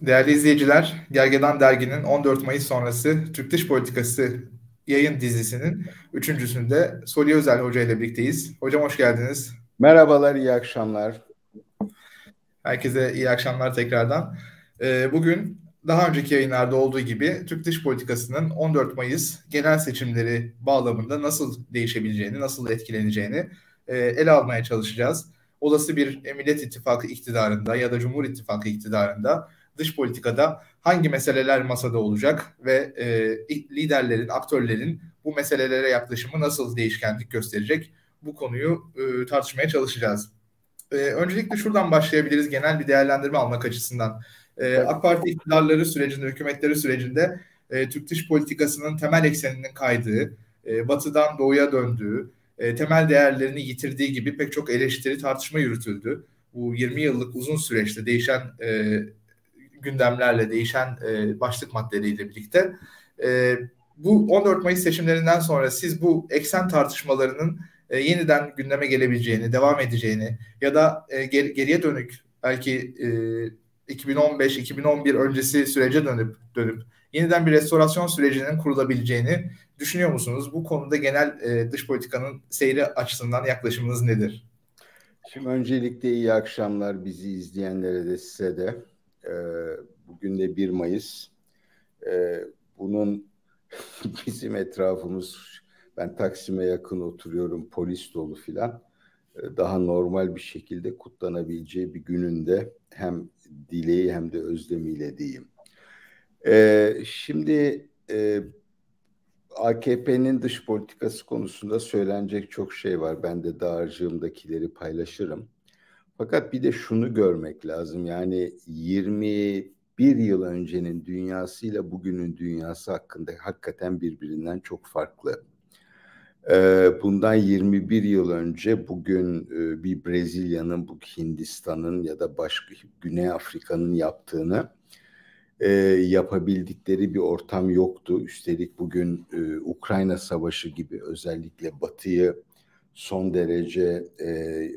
Değerli izleyiciler, Gergedan Dergi'nin 14 Mayıs sonrası Türk Dış Politikası yayın dizisinin üçüncüsünde Soli Özel Hoca ile birlikteyiz. Hocam hoş geldiniz. Merhabalar, iyi akşamlar. Herkese iyi akşamlar tekrardan. Ee, bugün daha önceki yayınlarda olduğu gibi Türk dış politikasının 14 Mayıs genel seçimleri bağlamında nasıl değişebileceğini, nasıl etkileneceğini e, ele almaya çalışacağız. Olası bir Millet İttifakı iktidarında ya da Cumhur İttifakı iktidarında dış politikada hangi meseleler masada olacak ve e, liderlerin, aktörlerin bu meselelere yaklaşımı nasıl değişkenlik gösterecek bu konuyu e, tartışmaya çalışacağız. E, öncelikle şuradan başlayabiliriz genel bir değerlendirme almak açısından. E, AK Parti iktidarları sürecinde, hükümetleri sürecinde e, Türk dış politikasının temel ekseninin kaydığı, e, batıdan doğuya döndüğü, e, temel değerlerini yitirdiği gibi pek çok eleştiri tartışma yürütüldü. Bu 20 yıllık uzun süreçte değişen e, gündemlerle, değişen e, başlık maddeleriyle birlikte. E, bu 14 Mayıs seçimlerinden sonra siz bu eksen tartışmalarının e, yeniden gündeme gelebileceğini, devam edeceğini ya da e, ger- geriye dönük belki e, 2015-2011 öncesi sürece dönüp dönüp yeniden bir restorasyon sürecinin kurulabileceğini düşünüyor musunuz? Bu konuda genel e, dış politikanın seyri açısından yaklaşımınız nedir? Şimdi öncelikle iyi akşamlar bizi izleyenlere de size de. E, bugün de 1 Mayıs. E, bunun bizim etrafımız, ben Taksim'e yakın oturuyorum, polis dolu filan. E, daha normal bir şekilde kutlanabileceği bir gününde hem dileği hem de özlemiyle diyeyim. Şimdi e, AKP'nin dış politikası konusunda söylenecek çok şey var. Ben de dağarcığımdakileri paylaşırım. Fakat bir de şunu görmek lazım. Yani 21 yıl öncenin dünyasıyla bugünün dünyası hakkında hakikaten birbirinden çok farklı. Ee, bundan 21 yıl önce bugün e, bir Brezilya'nın, bu Hindistan'ın ya da başka Güney Afrika'nın yaptığını e, yapabildikleri bir ortam yoktu. Üstelik bugün e, Ukrayna Savaşı gibi özellikle Batı'yı son derece e,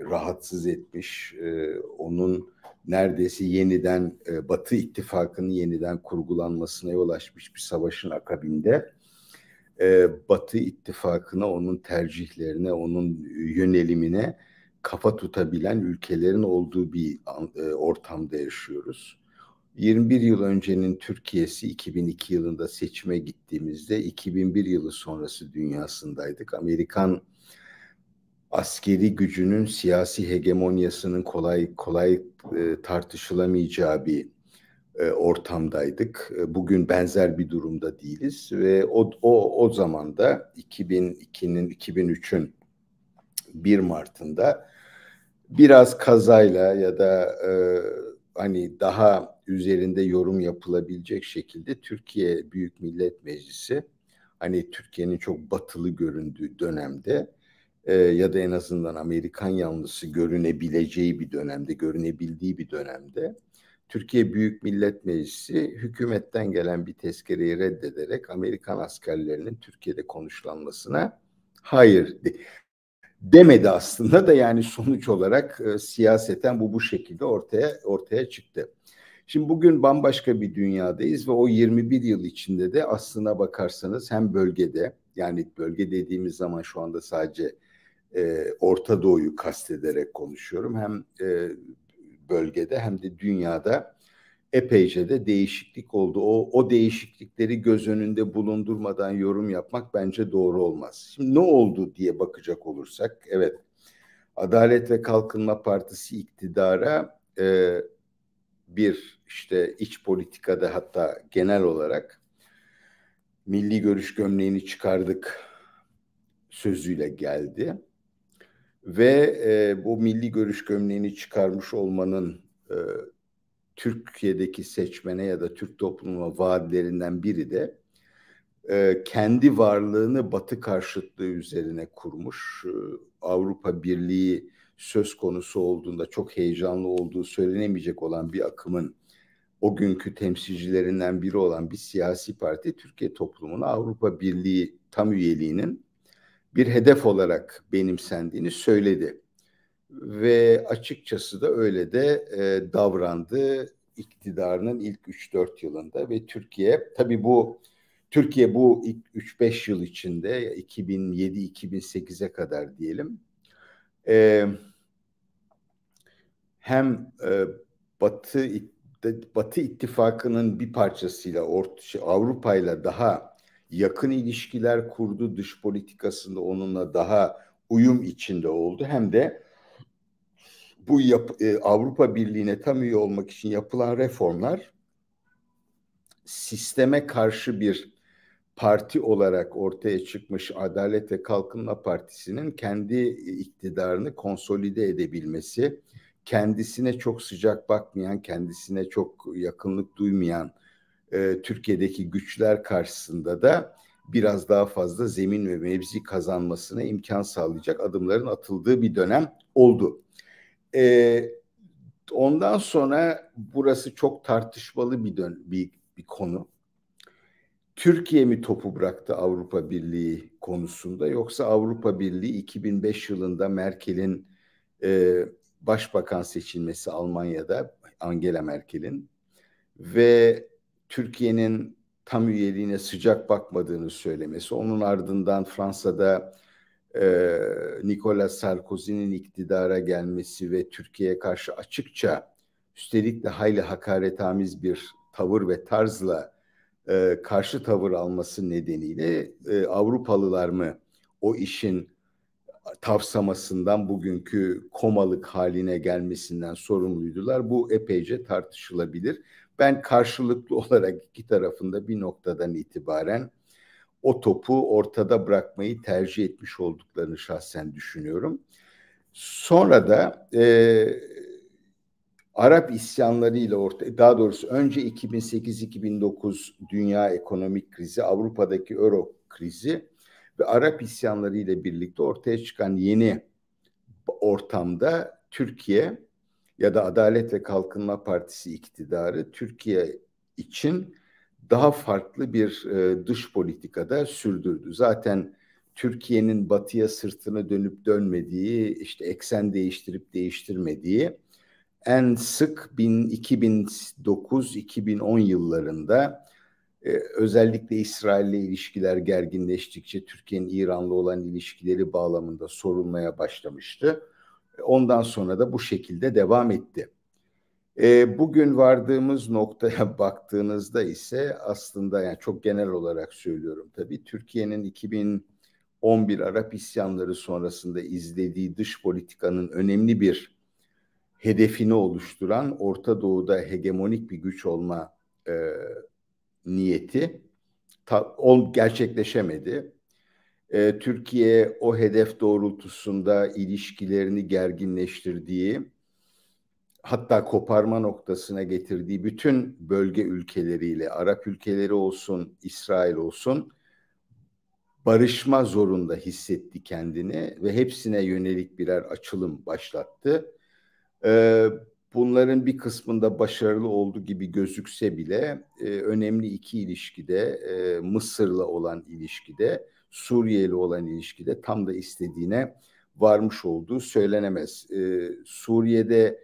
rahatsız etmiş. E, onun neredeyse yeniden e, Batı ittifakının yeniden kurgulanmasına yol açmış bir savaşın akabinde e, Batı ittifakına, onun tercihlerine, onun yönelimine kafa tutabilen ülkelerin olduğu bir e, ortamda yaşıyoruz. 21 yıl öncenin Türkiye'si 2002 yılında seçime gittiğimizde 2001 yılı sonrası dünyasındaydık. Amerikan askeri gücünün siyasi hegemonyasının kolay kolay e, tartışılamayacağı bir e, ortamdaydık. E, bugün benzer bir durumda değiliz ve o o o zaman da 2002'nin 2003'ün 1 Mart'ında biraz kazayla ya da e, hani daha üzerinde yorum yapılabilecek şekilde Türkiye Büyük Millet Meclisi hani Türkiye'nin çok batılı göründüğü dönemde e, ya da en azından Amerikan yanlısı görünebileceği bir dönemde, görünebildiği bir dönemde Türkiye Büyük Millet Meclisi hükümetten gelen bir tezkereyi reddederek Amerikan askerlerinin Türkiye'de konuşlanmasına hayır de, demedi aslında da yani sonuç olarak e, siyaseten bu bu şekilde ortaya ortaya çıktı. Şimdi bugün bambaşka bir dünyadayız ve o 21 yıl içinde de aslına bakarsanız hem bölgede yani bölge dediğimiz zaman şu anda sadece e, Orta Doğu'yu kastederek konuşuyorum. Hem e, bölgede hem de dünyada epeyce de değişiklik oldu. O, o değişiklikleri göz önünde bulundurmadan yorum yapmak bence doğru olmaz. Şimdi ne oldu diye bakacak olursak, evet Adalet ve Kalkınma Partisi iktidara e, bir işte iç politikada hatta genel olarak milli görüş gömleğini çıkardık sözüyle geldi. Ve e, bu milli görüş gömleğini çıkarmış olmanın e, Türkiye'deki seçmene ya da Türk toplumuna vaadlerinden biri de e, kendi varlığını Batı karşıtlığı üzerine kurmuş. E, Avrupa Birliği söz konusu olduğunda çok heyecanlı olduğu söylenemeyecek olan bir akımın o günkü temsilcilerinden biri olan bir siyasi parti Türkiye toplumuna Avrupa Birliği tam üyeliğinin bir hedef olarak benimsendiğini söyledi. Ve açıkçası da öyle de e, davrandı. iktidarının ilk 3-4 yılında ve Türkiye tabii bu Türkiye bu ilk 3-5 yıl içinde 2007-2008'e kadar diyelim e, hem e, Batı Batı ittifakının bir parçasıyla Avrupa ile daha yakın ilişkiler kurdu. Dış politikasında onunla daha uyum içinde oldu. Hem de bu yap, e, Avrupa Birliği'ne tam üye olmak için yapılan reformlar sisteme karşı bir parti olarak ortaya çıkmış Adalet ve Kalkınma Partisi'nin kendi iktidarını konsolide edebilmesi, kendisine çok sıcak bakmayan, kendisine çok yakınlık duymayan e, Türkiye'deki güçler karşısında da biraz daha fazla zemin ve mevzi kazanmasına imkan sağlayacak adımların atıldığı bir dönem oldu. E, ondan sonra burası çok tartışmalı bir dön bir, bir konu. Türkiye mi topu bıraktı Avrupa Birliği konusunda yoksa Avrupa Birliği 2005 yılında Merkel'in e, başbakan seçilmesi Almanya'da Angela Merkel'in ve Türkiye'nin tam üyeliğine sıcak bakmadığını söylemesi, onun ardından Fransa'da e, Nicolas Sarkozy'nin iktidara gelmesi ve Türkiye'ye karşı açıkça üstelik de hayli hakaretamiz bir tavır ve tarzla e, karşı tavır alması nedeniyle e, Avrupalılar mı o işin tavsamasından bugünkü komalık haline gelmesinden sorumluydular. Bu epeyce tartışılabilir. Ben karşılıklı olarak iki tarafında bir noktadan itibaren o topu ortada bırakmayı tercih etmiş olduklarını şahsen düşünüyorum. Sonra da e, Arap isyanlarıyla ortaya, daha doğrusu önce 2008-2009 dünya ekonomik krizi, Avrupa'daki euro krizi ve Arap isyanları ile birlikte ortaya çıkan yeni ortamda Türkiye ya da Adalet ve Kalkınma Partisi iktidarı Türkiye için daha farklı bir e, dış politikada sürdürdü. Zaten Türkiye'nin batıya sırtını dönüp dönmediği, işte eksen değiştirip değiştirmediği en sık 2009-2010 yıllarında e, özellikle İsrail'le ilişkiler gerginleştikçe Türkiye'nin İran'la olan ilişkileri bağlamında sorulmaya başlamıştı. Ondan sonra da bu şekilde devam etti. E, bugün vardığımız noktaya baktığınızda ise aslında yani çok genel olarak söylüyorum tabii Türkiye'nin 2011 Arap isyanları sonrasında izlediği dış politikanın önemli bir hedefini oluşturan Orta Doğu'da hegemonik bir güç olma e, niyeti ta, ol, gerçekleşemedi. E, Türkiye o hedef doğrultusunda ilişkilerini gerginleştirdiği hatta koparma noktasına getirdiği bütün bölge ülkeleriyle Arap ülkeleri olsun, İsrail olsun barışma zorunda hissetti kendini ve hepsine yönelik birer açılım başlattı. Ee, bunların bir kısmında başarılı oldu gibi gözükse bile e, önemli iki ilişkide e, Mısır'la olan ilişkide Suriye'li olan ilişkide tam da istediğine varmış olduğu söylenemez. E, Suriye'de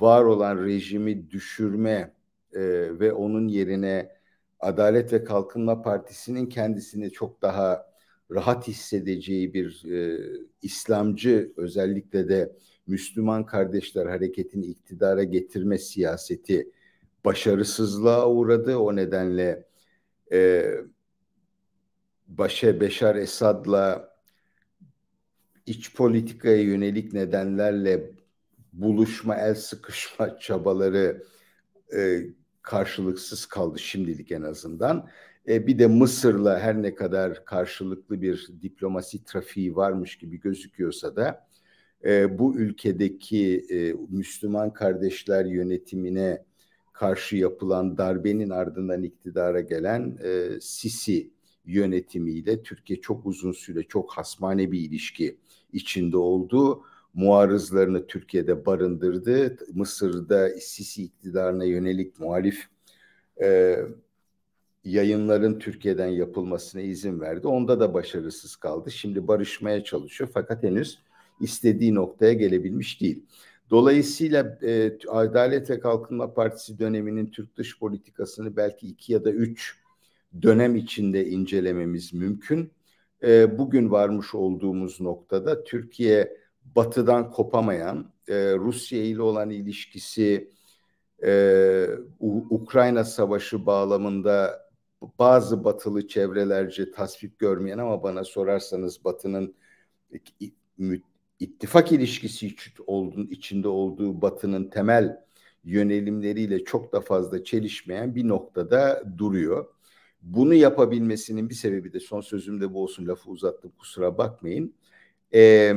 var olan rejimi düşürme e, ve onun yerine Adalet ve Kalkınma Partisi'nin kendisini çok daha rahat hissedeceği bir e, İslamcı özellikle de Müslüman kardeşler hareketini iktidara getirme siyaseti başarısızlığa uğradı. O nedenle e, Başe Beşar Esad'la iç politikaya yönelik nedenlerle buluşma, el sıkışma çabaları e, karşılıksız kaldı şimdilik en azından. E, bir de Mısır'la her ne kadar karşılıklı bir diplomasi trafiği varmış gibi gözüküyorsa da e, bu ülkedeki e, Müslüman kardeşler yönetimine karşı yapılan darbenin ardından iktidara gelen e, Sisi yönetimiyle Türkiye çok uzun süre çok hasmane bir ilişki içinde oldu. Muarızlarını Türkiye'de barındırdı. Mısır'da Sisi iktidarına yönelik muhalif e, yayınların Türkiye'den yapılmasına izin verdi. Onda da başarısız kaldı. Şimdi barışmaya çalışıyor fakat henüz istediği noktaya gelebilmiş değil. Dolayısıyla e, Adalet ve Kalkınma Partisi döneminin Türk dış politikasını belki iki ya da üç dönem içinde incelememiz mümkün. E, bugün varmış olduğumuz noktada Türkiye batıdan kopamayan, e, Rusya ile olan ilişkisi e, Ukrayna Savaşı bağlamında bazı batılı çevrelerce tasvip görmeyen ama bana sorarsanız batının ittifak ilişkisi içinde olduğu batının temel yönelimleriyle çok da fazla çelişmeyen bir noktada duruyor. Bunu yapabilmesinin bir sebebi de son sözümde bu olsun lafı uzattım kusura bakmayın. Ee,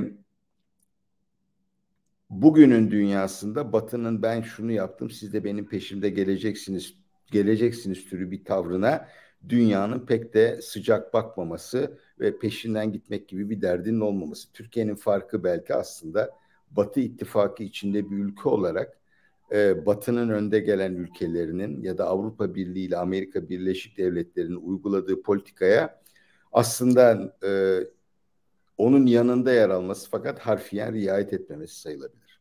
bugünün dünyasında Batı'nın ben şunu yaptım siz de benim peşimde geleceksiniz geleceksiniz türü bir tavrına dünyanın pek de sıcak bakmaması ve peşinden gitmek gibi bir derdinin olmaması. Türkiye'nin farkı belki aslında Batı ittifakı içinde bir ülke olarak e, Batı'nın önde gelen ülkelerinin ya da Avrupa Birliği ile Amerika Birleşik Devletleri'nin uyguladığı politikaya aslında e, onun yanında yer alması fakat harfiyen riayet etmemesi sayılabilir.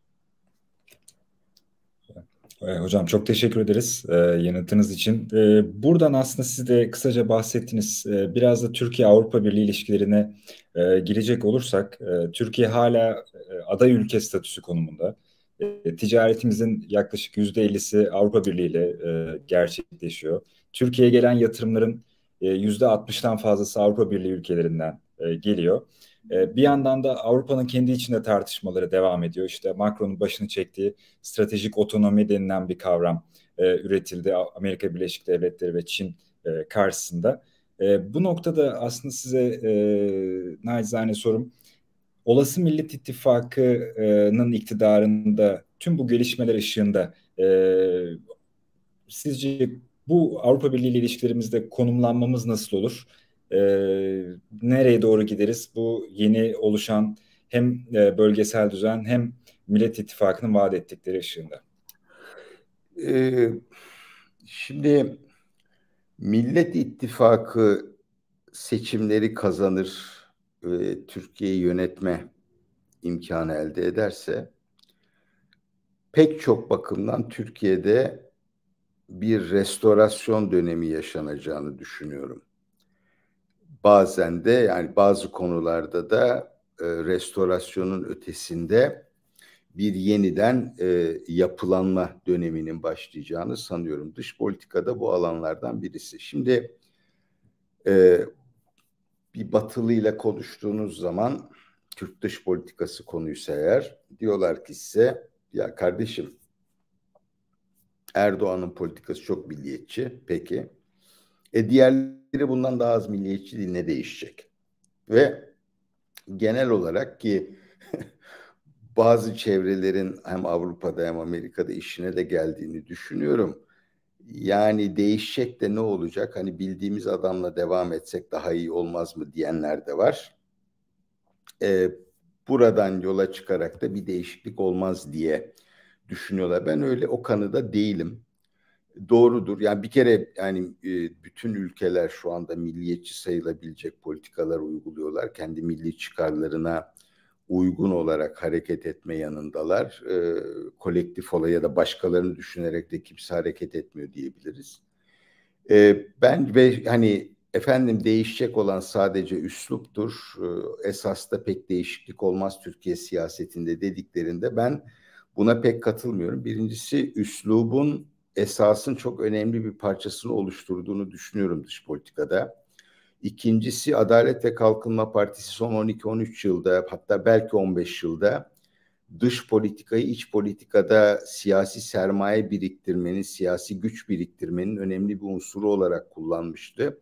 E, hocam çok teşekkür ederiz e, yanıtınız için. E, buradan aslında siz de kısaca bahsettiniz. E, biraz da Türkiye-Avrupa Birliği ilişkilerine e, girecek olursak, e, Türkiye hala e, aday ülke statüsü konumunda. E, ticaretimizin yaklaşık yüzde 50'si Avrupa Birliği ile e, gerçekleşiyor. Türkiye'ye gelen yatırımların e, yüzde 60'tan fazlası Avrupa Birliği ülkelerinden e, geliyor. E, bir yandan da Avrupa'nın kendi içinde tartışmaları devam ediyor. İşte Macron'un başını çektiği stratejik otonomi denilen bir kavram e, üretildi Amerika Birleşik Devletleri ve Çin e, karşısında. E, bu noktada aslında size e, nacizane sorum, olası Millet İttifakı'nın iktidarında tüm bu gelişmeler ışığında e, sizce bu Avrupa Birliği ile ilişkilerimizde konumlanmamız nasıl olur? e, nereye doğru gideriz? Bu yeni oluşan hem e, bölgesel düzen hem Millet İttifakı'nın vaat ettikleri ışığında. Ee, şimdi Millet İttifakı seçimleri kazanır ve Türkiye'yi yönetme imkanı elde ederse pek çok bakımdan Türkiye'de bir restorasyon dönemi yaşanacağını düşünüyorum bazen de yani bazı konularda da e, restorasyonun ötesinde bir yeniden e, yapılanma döneminin başlayacağını sanıyorum. Dış politikada bu alanlardan birisi. Şimdi e, bir batılı ile konuştuğunuz zaman Türk dış politikası konuysa eğer diyorlar ki size ya kardeşim Erdoğan'ın politikası çok milliyetçi. Peki. E diğerleri bundan daha az milliyetçi değil ne değişecek? Ve genel olarak ki bazı çevrelerin hem Avrupa'da hem Amerika'da işine de geldiğini düşünüyorum. Yani değişecek de ne olacak? Hani bildiğimiz adamla devam etsek daha iyi olmaz mı diyenler de var. Ee, buradan yola çıkarak da bir değişiklik olmaz diye düşünüyorlar. Ben öyle o kanıda değilim doğrudur. Yani bir kere yani e, bütün ülkeler şu anda milliyetçi sayılabilecek politikalar uyguluyorlar. Kendi milli çıkarlarına uygun olarak hareket etme yanındalar. E, kolektif olay ya da başkalarını düşünerek de kimse hareket etmiyor diyebiliriz. E, ben ve hani efendim değişecek olan sadece üsluptur. E, esas da pek değişiklik olmaz Türkiye siyasetinde dediklerinde ben buna pek katılmıyorum. Birincisi üslubun esasın çok önemli bir parçasını oluşturduğunu düşünüyorum dış politikada. İkincisi Adalet ve Kalkınma Partisi son 12-13 yılda hatta belki 15 yılda dış politikayı iç politikada siyasi sermaye biriktirmenin, siyasi güç biriktirmenin önemli bir unsuru olarak kullanmıştı.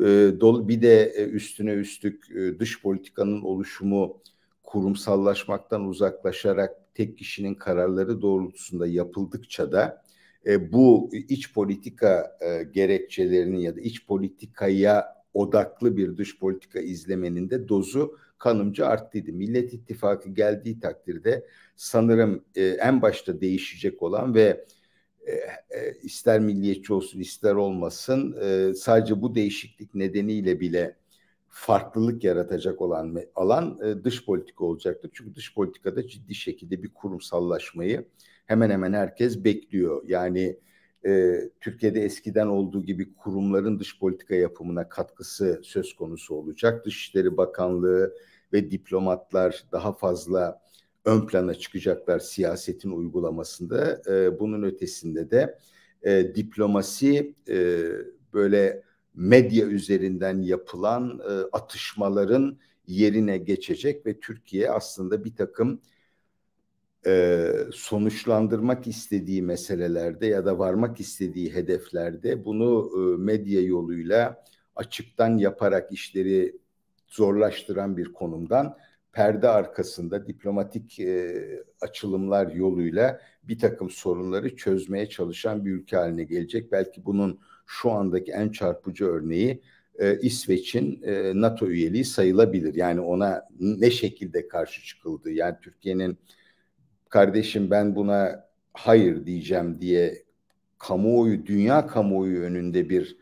Ee, bir de e, üstüne üstlük e, dış politikanın oluşumu kurumsallaşmaktan uzaklaşarak tek kişinin kararları doğrultusunda yapıldıkça da e, bu iç politika e, gerekçelerini ya da iç politikaya odaklı bir dış politika izlemenin de dozu kanımca arttıydı. Millet İttifakı geldiği takdirde sanırım e, en başta değişecek olan ve e, e, ister milliyetçi olsun ister olmasın e, sadece bu değişiklik nedeniyle bile farklılık yaratacak olan alan e, dış politika olacaktır. Çünkü dış politikada ciddi şekilde bir kurumsallaşmayı hemen hemen herkes bekliyor. Yani e, Türkiye'de eskiden olduğu gibi kurumların dış politika yapımına katkısı söz konusu olacak. Dışişleri Bakanlığı ve diplomatlar daha fazla ön plana çıkacaklar siyasetin uygulamasında. E, bunun ötesinde de e, diplomasi e, böyle medya üzerinden yapılan e, atışmaların yerine geçecek ve Türkiye aslında bir takım e, sonuçlandırmak istediği meselelerde ya da varmak istediği hedeflerde bunu e, medya yoluyla açıktan yaparak işleri zorlaştıran bir konumdan perde arkasında diplomatik e, açılımlar yoluyla bir takım sorunları çözmeye çalışan bir ülke haline gelecek. Belki bunun şu andaki en çarpıcı örneği e, İsveç'in e, NATO üyeliği sayılabilir. Yani ona ne şekilde karşı çıkıldı? Yani Türkiye'nin kardeşim ben buna hayır diyeceğim diye kamuoyu, dünya kamuoyu önünde bir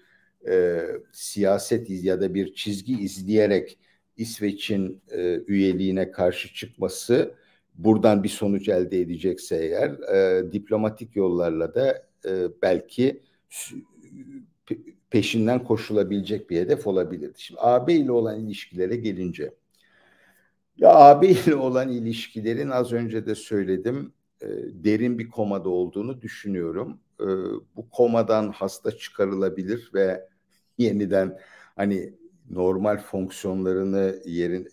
e, siyaset ya da bir çizgi izleyerek İsveç'in e, üyeliğine karşı çıkması buradan bir sonuç elde edecekse eğer e, diplomatik yollarla da e, belki peşinden koşulabilecek bir hedef olabilirdi. Şimdi AB ile olan ilişkilere gelince ya AB ile olan ilişkilerin az önce de söyledim e, derin bir komada olduğunu düşünüyorum. E, bu komadan hasta çıkarılabilir ve yeniden hani normal fonksiyonlarını yerin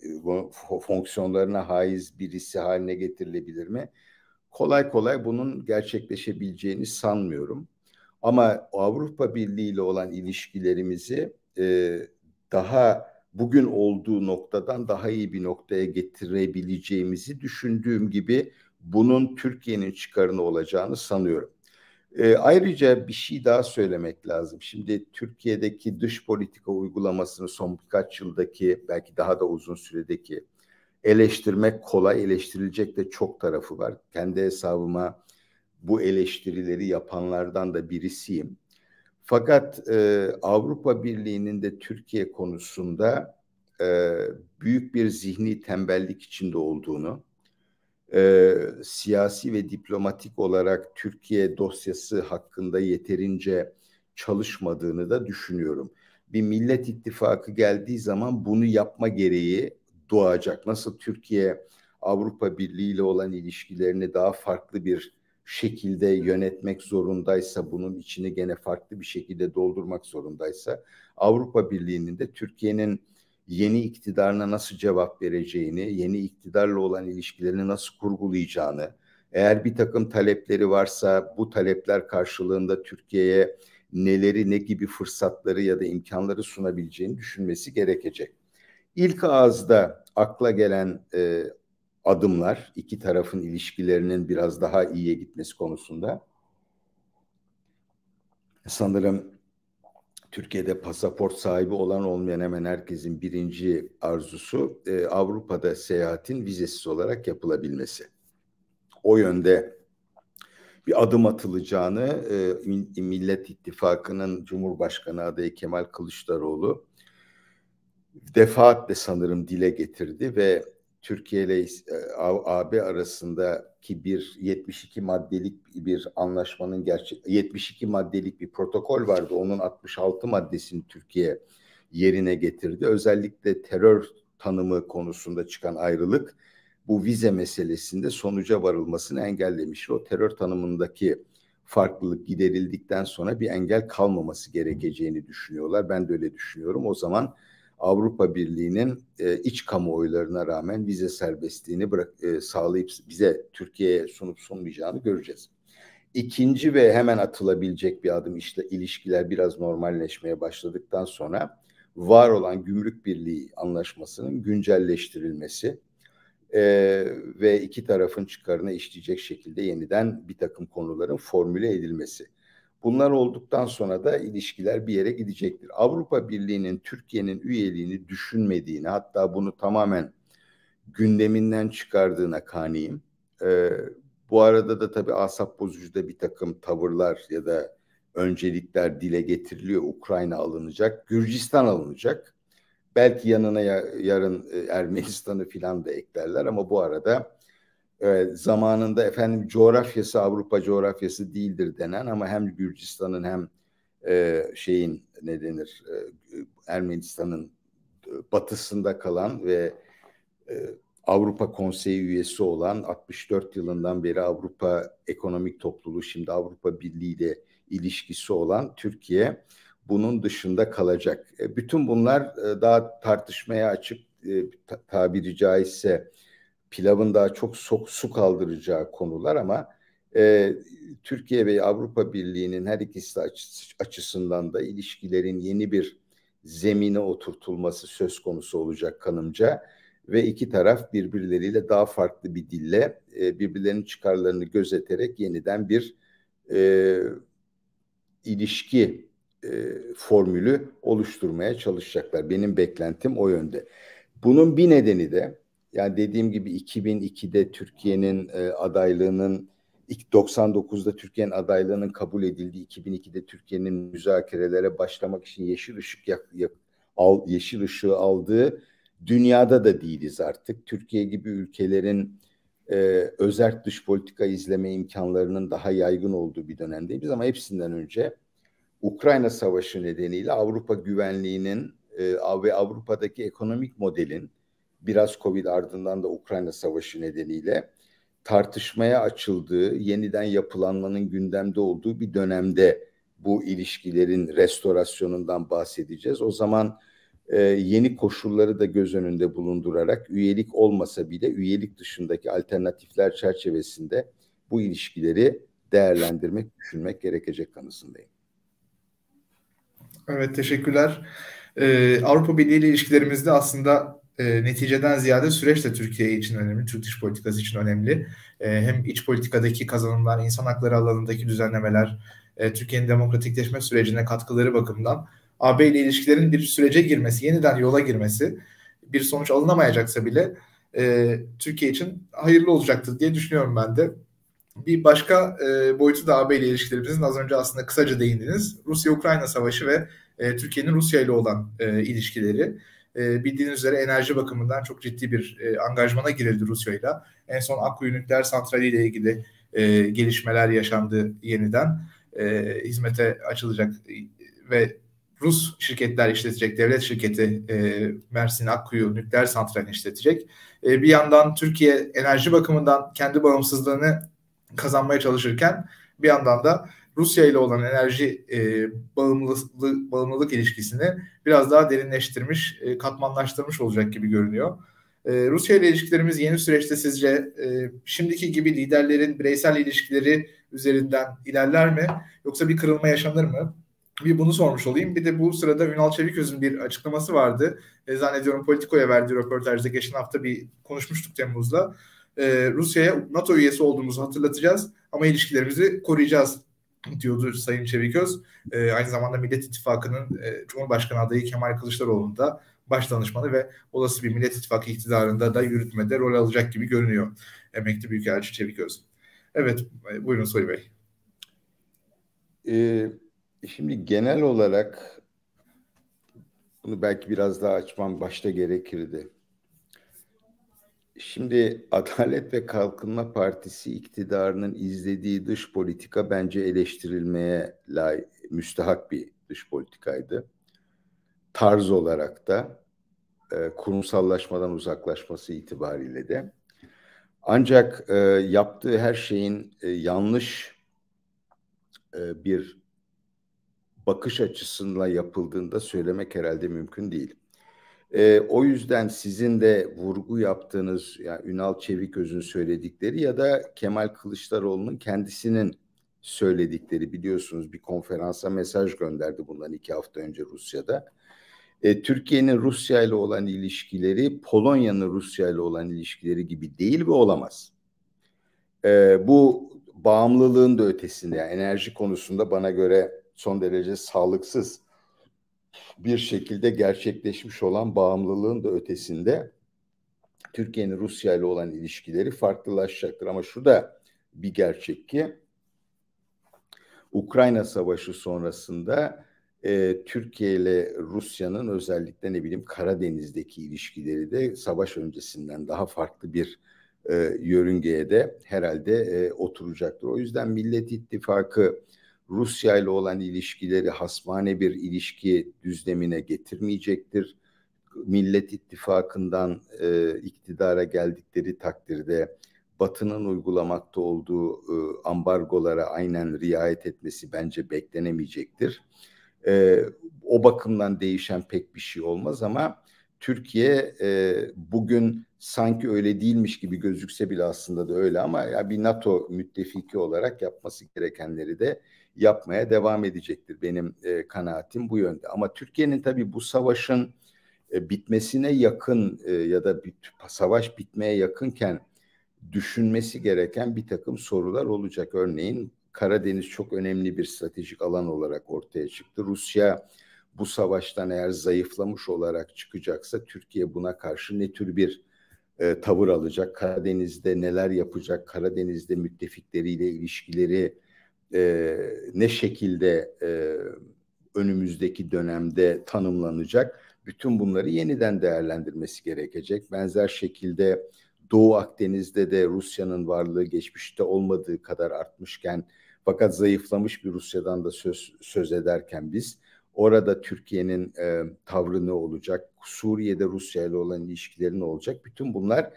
fonksiyonlarına haiz birisi haline getirilebilir mi? Kolay kolay bunun gerçekleşebileceğini sanmıyorum. Ama Avrupa Birliği ile olan ilişkilerimizi e, daha bugün olduğu noktadan daha iyi bir noktaya getirebileceğimizi düşündüğüm gibi bunun Türkiye'nin çıkarını olacağını sanıyorum. E, ayrıca bir şey daha söylemek lazım. Şimdi Türkiye'deki dış politika uygulamasını son birkaç yıldaki belki daha da uzun süredeki eleştirmek kolay, eleştirilecek de çok tarafı var. Kendi hesabıma bu eleştirileri yapanlardan da birisiyim. Fakat e, Avrupa Birliği'nin de Türkiye konusunda e, büyük bir zihni tembellik içinde olduğunu, e, siyasi ve diplomatik olarak Türkiye dosyası hakkında yeterince çalışmadığını da düşünüyorum. Bir millet ittifakı geldiği zaman bunu yapma gereği doğacak. Nasıl Türkiye Avrupa Birliği ile olan ilişkilerini daha farklı bir şekilde yönetmek zorundaysa, bunun içini gene farklı bir şekilde doldurmak zorundaysa, Avrupa Birliği'nin de Türkiye'nin yeni iktidarına nasıl cevap vereceğini, yeni iktidarla olan ilişkilerini nasıl kurgulayacağını, eğer bir takım talepleri varsa bu talepler karşılığında Türkiye'ye neleri, ne gibi fırsatları ya da imkanları sunabileceğini düşünmesi gerekecek. İlk ağızda akla gelen e, adımlar iki tarafın ilişkilerinin biraz daha iyiye gitmesi konusunda sanırım Türkiye'de pasaport sahibi olan olmayan hemen herkesin birinci arzusu e, Avrupa'da seyahatin vizesiz olarak yapılabilmesi. O yönde bir adım atılacağını e, Millet İttifakı'nın Cumhurbaşkanı adayı Kemal Kılıçdaroğlu defaatle sanırım dile getirdi ve Türkiye ile e, AB arasındaki bir 72 maddelik bir anlaşmanın gerçek 72 maddelik bir protokol vardı. Onun 66 maddesini Türkiye yerine getirdi. Özellikle terör tanımı konusunda çıkan ayrılık bu vize meselesinde sonuca varılmasını engellemiş. O terör tanımındaki farklılık giderildikten sonra bir engel kalmaması gerekeceğini düşünüyorlar. Ben de öyle düşünüyorum. O zaman Avrupa Birliği'nin e, iç kamuoylarına rağmen vize serbestliğini bırak, e, sağlayıp bize Türkiye'ye sunup sunmayacağını göreceğiz. İkinci ve hemen atılabilecek bir adım işte ilişkiler biraz normalleşmeye başladıktan sonra var olan gümrük birliği anlaşmasının güncelleştirilmesi e, ve iki tarafın çıkarına işleyecek şekilde yeniden bir takım konuların formüle edilmesi. Bunlar olduktan sonra da ilişkiler bir yere gidecektir. Avrupa Birliği'nin Türkiye'nin üyeliğini düşünmediğini hatta bunu tamamen gündeminden çıkardığına kaniyim. Ee, bu arada da tabii asap bozucu da bir takım tavırlar ya da öncelikler dile getiriliyor. Ukrayna alınacak, Gürcistan alınacak. belki yanına ya, yarın e, Ermenistan'ı filan da eklerler ama bu arada e, zamanında efendim coğrafyası Avrupa coğrafyası değildir denen ama hem Gürcistan'ın hem e, şeyin ne denir e, Ermenistan'ın e, batısında kalan ve e, Avrupa Konseyi üyesi olan 64 yılından beri Avrupa Ekonomik Topluluğu şimdi Avrupa Birliği ile ilişkisi olan Türkiye bunun dışında kalacak. E, bütün bunlar e, daha tartışmaya açık e, tabiri caizse pilavın daha çok sok, su kaldıracağı konular ama e, Türkiye ve Avrupa Birliği'nin her ikisi açısından da ilişkilerin yeni bir zemine oturtulması söz konusu olacak kanımca ve iki taraf birbirleriyle daha farklı bir dille e, birbirlerinin çıkarlarını gözeterek yeniden bir e, ilişki e, formülü oluşturmaya çalışacaklar. Benim beklentim o yönde. Bunun bir nedeni de yani dediğim gibi 2002'de Türkiye'nin e, adaylığının 99'da Türkiye'nin adaylığının kabul edildiği 2002'de Türkiye'nin müzakerelere başlamak için yeşil ışık yak, yak, al, yeşil ışığı aldığı dünyada da değiliz artık. Türkiye gibi ülkelerin e, özerk dış politika izleme imkanlarının daha yaygın olduğu bir dönemdeyiz ama hepsinden önce Ukrayna Savaşı nedeniyle Avrupa güvenliğinin e, ve Avrupa'daki ekonomik modelin biraz Covid ardından da Ukrayna Savaşı nedeniyle tartışmaya açıldığı, yeniden yapılanmanın gündemde olduğu bir dönemde bu ilişkilerin restorasyonundan bahsedeceğiz. O zaman e, yeni koşulları da göz önünde bulundurarak üyelik olmasa bile üyelik dışındaki alternatifler çerçevesinde bu ilişkileri değerlendirmek, düşünmek gerekecek kanısındayım. Evet teşekkürler. Ee, Avrupa Birliği ile ilişkilerimizde aslında e, neticeden ziyade süreç de Türkiye için önemli, Türk dış politikası için önemli. E, hem iç politikadaki kazanımlar, insan hakları alanındaki düzenlemeler, e, Türkiye'nin demokratikleşme sürecine katkıları bakımından AB ile ilişkilerin bir sürece girmesi, yeniden yola girmesi bir sonuç alınamayacaksa bile e, Türkiye için hayırlı olacaktır diye düşünüyorum ben de. Bir başka e, boyutu da AB ile ilişkilerimizin az önce aslında kısaca değindiniz. Rusya-Ukrayna savaşı ve e, Türkiye'nin Rusya ile olan e, ilişkileri. E, bildiğiniz üzere enerji bakımından çok ciddi bir e, angajmana girildi Rusya ile. En son Akkuyu nükleer santrali ile ilgili e, gelişmeler yaşandı yeniden. E, hizmete açılacak ve Rus şirketler işletecek, devlet şirketi e, Mersin Akkuyu nükleer santralini işletecek. E, bir yandan Türkiye enerji bakımından kendi bağımsızlığını kazanmaya çalışırken bir yandan da Rusya ile olan enerji e, bağımlılık, bağımlılık ilişkisini biraz daha derinleştirmiş, e, katmanlaştırmış olacak gibi görünüyor. E, Rusya ile ilişkilerimiz yeni süreçte sizce e, şimdiki gibi liderlerin bireysel ilişkileri üzerinden ilerler mi? Yoksa bir kırılma yaşanır mı? Bir bunu sormuş olayım. Bir de bu sırada Ünal Çeviköz'ün bir açıklaması vardı. E, zannediyorum Politico'ya verdiği röportajda geçen hafta bir konuşmuştuk Temmuz'da. E, Rusya'ya NATO üyesi olduğumuzu hatırlatacağız ama ilişkilerimizi koruyacağız diyordu Sayın Çeviköz. E, aynı zamanda Millet İttifakı'nın e, Cumhurbaşkanı adayı Kemal Kılıçdaroğlu'nun da baş danışmanı ve olası bir Millet İttifakı iktidarında da yürütmede rol alacak gibi görünüyor emekli Büyükelçi Çeviköz. Evet, e, buyurun Soy Bey. Ee, şimdi genel olarak bunu belki biraz daha açmam başta gerekirdi. Şimdi Adalet ve Kalkınma Partisi iktidarının izlediği dış politika bence eleştirilmeye lay müstahak bir dış politikaydı. Tarz olarak da e, kurumsallaşmadan uzaklaşması itibariyle de. Ancak e, yaptığı her şeyin e, yanlış e, bir bakış açısıyla yapıldığında söylemek herhalde mümkün değil. E, o yüzden sizin de vurgu yaptığınız yani Ünal Çeviköz'ün söyledikleri ya da Kemal Kılıçdaroğlu'nun kendisinin söyledikleri biliyorsunuz bir konferansa mesaj gönderdi bundan iki hafta önce Rusya'da. E, Türkiye'nin Rusya ile olan ilişkileri Polonya'nın Rusya ile olan ilişkileri gibi değil ve olamaz. E, bu bağımlılığın da ötesinde yani enerji konusunda bana göre son derece sağlıksız bir şekilde gerçekleşmiş olan bağımlılığın da ötesinde Türkiye'nin Rusya ile olan ilişkileri farklılaşacaktır. Ama şu da bir gerçek ki Ukrayna Savaşı sonrasında e, Türkiye ile Rusya'nın özellikle ne bileyim Karadeniz'deki ilişkileri de savaş öncesinden daha farklı bir e, yörüngeye de herhalde e, oturacaktır. O yüzden Millet İttifakı Rusya ile olan ilişkileri hasmane bir ilişki düzlemine getirmeyecektir. Millet İttifakı'ndan e, iktidara geldikleri takdirde Batı'nın uygulamakta olduğu e, ambargolara aynen riayet etmesi bence beklenemeyecektir. E, o bakımdan değişen pek bir şey olmaz ama Türkiye e, bugün sanki öyle değilmiş gibi gözükse bile aslında da öyle ama ya bir NATO müttefiki olarak yapması gerekenleri de yapmaya devam edecektir. Benim e, kanaatim bu yönde. Ama Türkiye'nin tabii bu savaşın e, bitmesine yakın e, ya da bir, savaş bitmeye yakınken düşünmesi gereken bir takım sorular olacak. Örneğin Karadeniz çok önemli bir stratejik alan olarak ortaya çıktı. Rusya bu savaştan eğer zayıflamış olarak çıkacaksa Türkiye buna karşı ne tür bir e, tavır alacak? Karadeniz'de neler yapacak? Karadeniz'de müttefikleriyle ilişkileri e, ne şekilde e, önümüzdeki dönemde tanımlanacak? Bütün bunları yeniden değerlendirmesi gerekecek. Benzer şekilde Doğu Akdeniz'de de Rusya'nın varlığı geçmişte olmadığı kadar artmışken fakat zayıflamış bir Rusya'dan da söz, söz ederken biz orada Türkiye'nin e, tavrı ne olacak? Suriye'de Rusya ile olan ilişkileri ne olacak? Bütün bunlar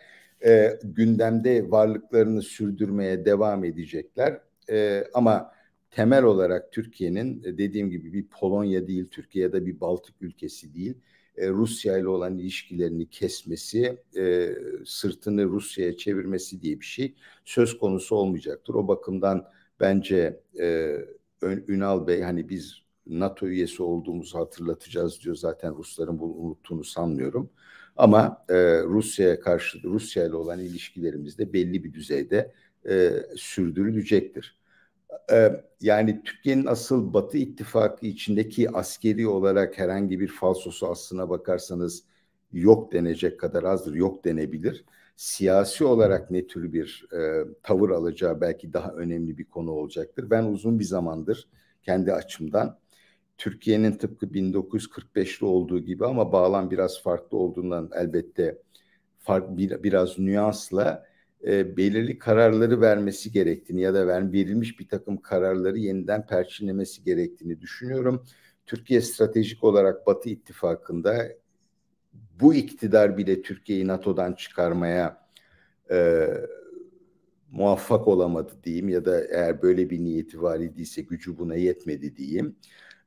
e, gündemde varlıklarını sürdürmeye devam edecekler. E, ama temel olarak Türkiye'nin e, dediğim gibi bir Polonya değil, Türkiye ya da bir Baltık ülkesi değil. E, Rusya ile olan ilişkilerini kesmesi, e, sırtını Rusya'ya çevirmesi diye bir şey söz konusu olmayacaktır. O bakımdan bence e, Ünal Bey hani biz NATO üyesi olduğumuzu hatırlatacağız diyor. Zaten Rusların bunu unuttuğunu sanmıyorum. Ama e, Rusya'ya karşı Rusya ile olan ilişkilerimiz de belli bir düzeyde e, sürdürülecektir. E, yani Türkiye'nin asıl Batı ittifakı içindeki askeri olarak herhangi bir falsosu aslına bakarsanız yok denecek kadar azdır, yok denebilir. Siyasi olarak ne tür bir e, tavır alacağı belki daha önemli bir konu olacaktır. Ben uzun bir zamandır kendi açımdan Türkiye'nin tıpkı 1945'li olduğu gibi ama bağlam biraz farklı olduğundan elbette fark, bir, biraz nüansla e, belirli kararları vermesi gerektiğini ya da ver, verilmiş bir takım kararları yeniden perçinlemesi gerektiğini düşünüyorum. Türkiye stratejik olarak Batı ittifakında bu iktidar bile Türkiye'yi NATO'dan çıkarmaya e, muvaffak olamadı diyeyim ya da eğer böyle bir niyeti var idiyse gücü buna yetmedi diyeyim.